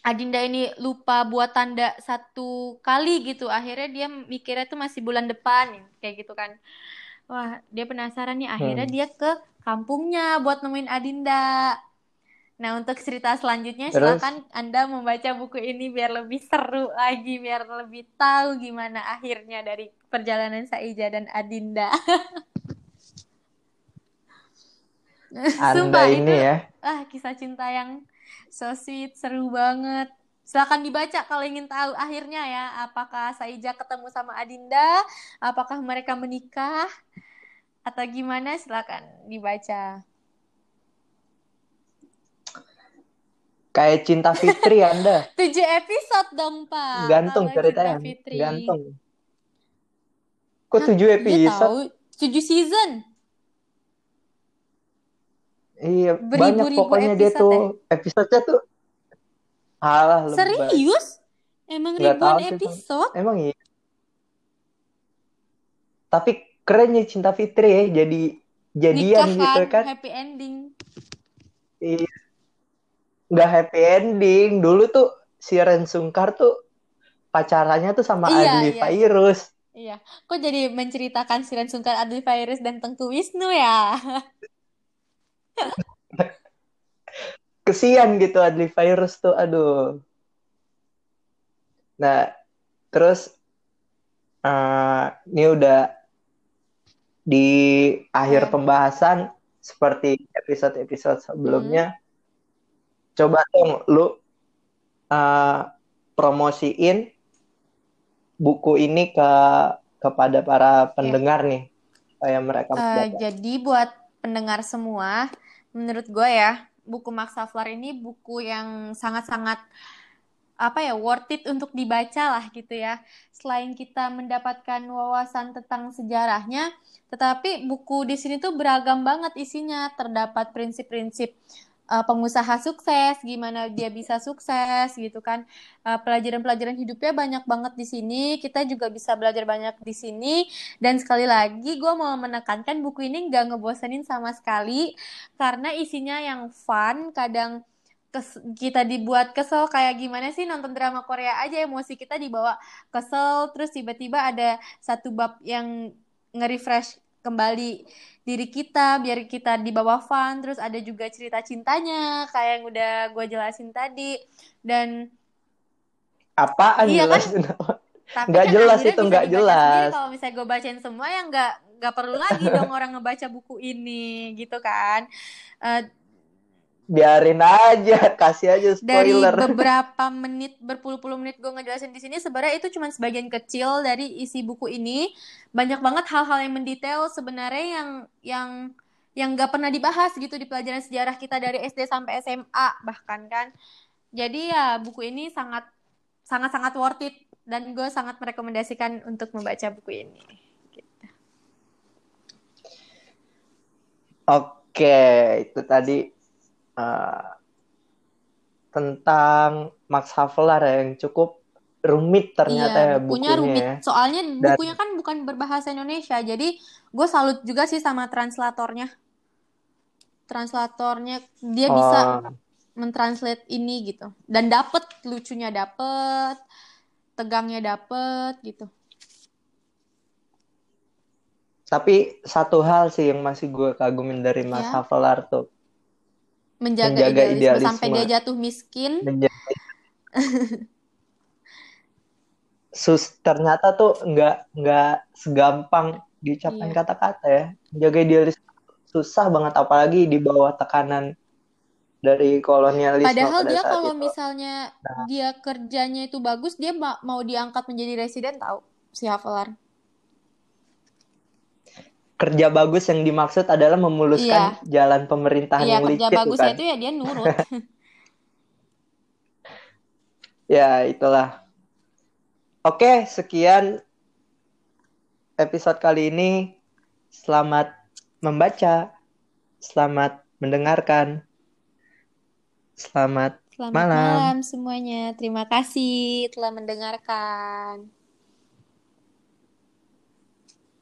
Adinda ini lupa buat tanda satu kali gitu. Akhirnya dia mikirnya tuh masih bulan depan kayak gitu kan. Wah, dia penasaran nih. Akhirnya Hmm. dia ke kampungnya buat nemuin Adinda. Nah, untuk cerita selanjutnya Terus? silakan Anda membaca buku ini biar lebih seru lagi, biar lebih tahu gimana akhirnya dari perjalanan Saija dan Adinda. Anda Sumpah ini itu ya ah kisah cinta yang so sweet, seru banget. Silakan dibaca kalau ingin tahu akhirnya ya, apakah Saija ketemu sama Adinda, apakah mereka menikah atau gimana? Silakan dibaca. Kayak cinta Fitri Anda Tujuh episode dong, Pak. gantung ceritanya gantung kok tujuh episode tujuh season. iya Beribu-ribu banyak pokoknya dia episode tuh episodenya tuh alah lebay Serius? Emang Nggak ribuan tahu sih, episode? emang iya tapi keren ya cinta Fitri ya jadi jadian gitu Nikahan, kan happy ending. Iya. Nggak happy ending dulu tuh si Ren Sungkar tuh pacarannya tuh sama Iya, Adli iya. Fairuz Iya, kok jadi menceritakan Siren Sungkar Adli Fairuz dan Tengku Wisnu ya? kesian gitu Adli Fairuz tuh aduh nah terus eh, ini udah di akhir Akhir. pembahasan seperti episode-episode sebelumnya coba dong lu eh, promosiin buku ini ke kepada para pendengar nih supaya mereka baca. jadi buat pendengar semua, menurut gue ya, buku Max Havelaar ini buku yang sangat-sangat apa ya worth it untuk dibaca lah gitu ya. Selain kita mendapatkan wawasan tentang sejarahnya, tetapi buku di sini tuh beragam banget isinya. Terdapat prinsip-prinsip uh, pengusaha sukses, gimana dia bisa sukses gitu kan. Uh, pelajaran-pelajaran hidupnya banyak banget di sini. Kita juga bisa belajar banyak di sini. Dan sekali lagi gue mau menekankan buku ini nggak ngebosenin sama sekali karena isinya yang fun, kadang kita dibuat kesel kayak gimana sih nonton drama Korea aja emosi kita dibawa kesel terus tiba-tiba ada satu bab yang nge-refresh kembali diri kita biar kita dibawa fun terus ada juga cerita cintanya kayak yang udah gue jelasin tadi. Dan Apaan Iya jelas tapi Nggak kan jelas itu, nggak jelas. kalau misalnya gue bacain semua ya nggak nggak perlu lagi dong orang ngebaca buku ini gitu kan. Eh, biarin aja, kasih aja dari spoiler. beberapa menit berpuluh-puluh menit gue ngejelasin di sini sebenarnya itu cuma sebagian kecil dari isi buku ini banyak banget hal-hal yang mendetail sebenarnya yang yang yang nggak pernah dibahas gitu di pelajaran sejarah kita dari SD sampai SMA bahkan kan. Jadi ya buku ini sangat sangat sangat worth it dan gue sangat merekomendasikan untuk membaca buku ini. Gitu. Oke, itu tadi uh, tentang Max Havelaar yang cukup rumit ternyata iya, ya bukunya, bukunya rumit. ya. Soalnya bukunya kan bukan berbahasa Indonesia, jadi gue salut juga sih sama translatornya. Translatornya dia oh. bisa mentranslate ini gitu dan dapet lucunya dapet tegangnya dapet gitu tapi satu hal sih yang masih gue kagumin dari Mas ya. Havelar tuh menjaga, menjaga idealisme, idealisme sampai dia jatuh miskin menjaga... sus ternyata tuh nggak nggak segampang diucapkan iya. kata-kata ya menjaga idealisme susah banget apalagi di bawah tekanan dari kolonialisme. Padahal dia kalau itu. misalnya nah. dia kerjanya itu bagus, dia mau diangkat menjadi residen tahu si Havelar. Kerja bagus yang dimaksud adalah memuluskan iya. jalan pemerintahan iya, yang licin. Iya, kerja bagus itu ya dia nurut. ya, itulah. Oke, sekian episode kali ini. Selamat membaca. Selamat mendengarkan. Selamat, Selamat malam. malam semuanya. Terima kasih telah mendengarkan.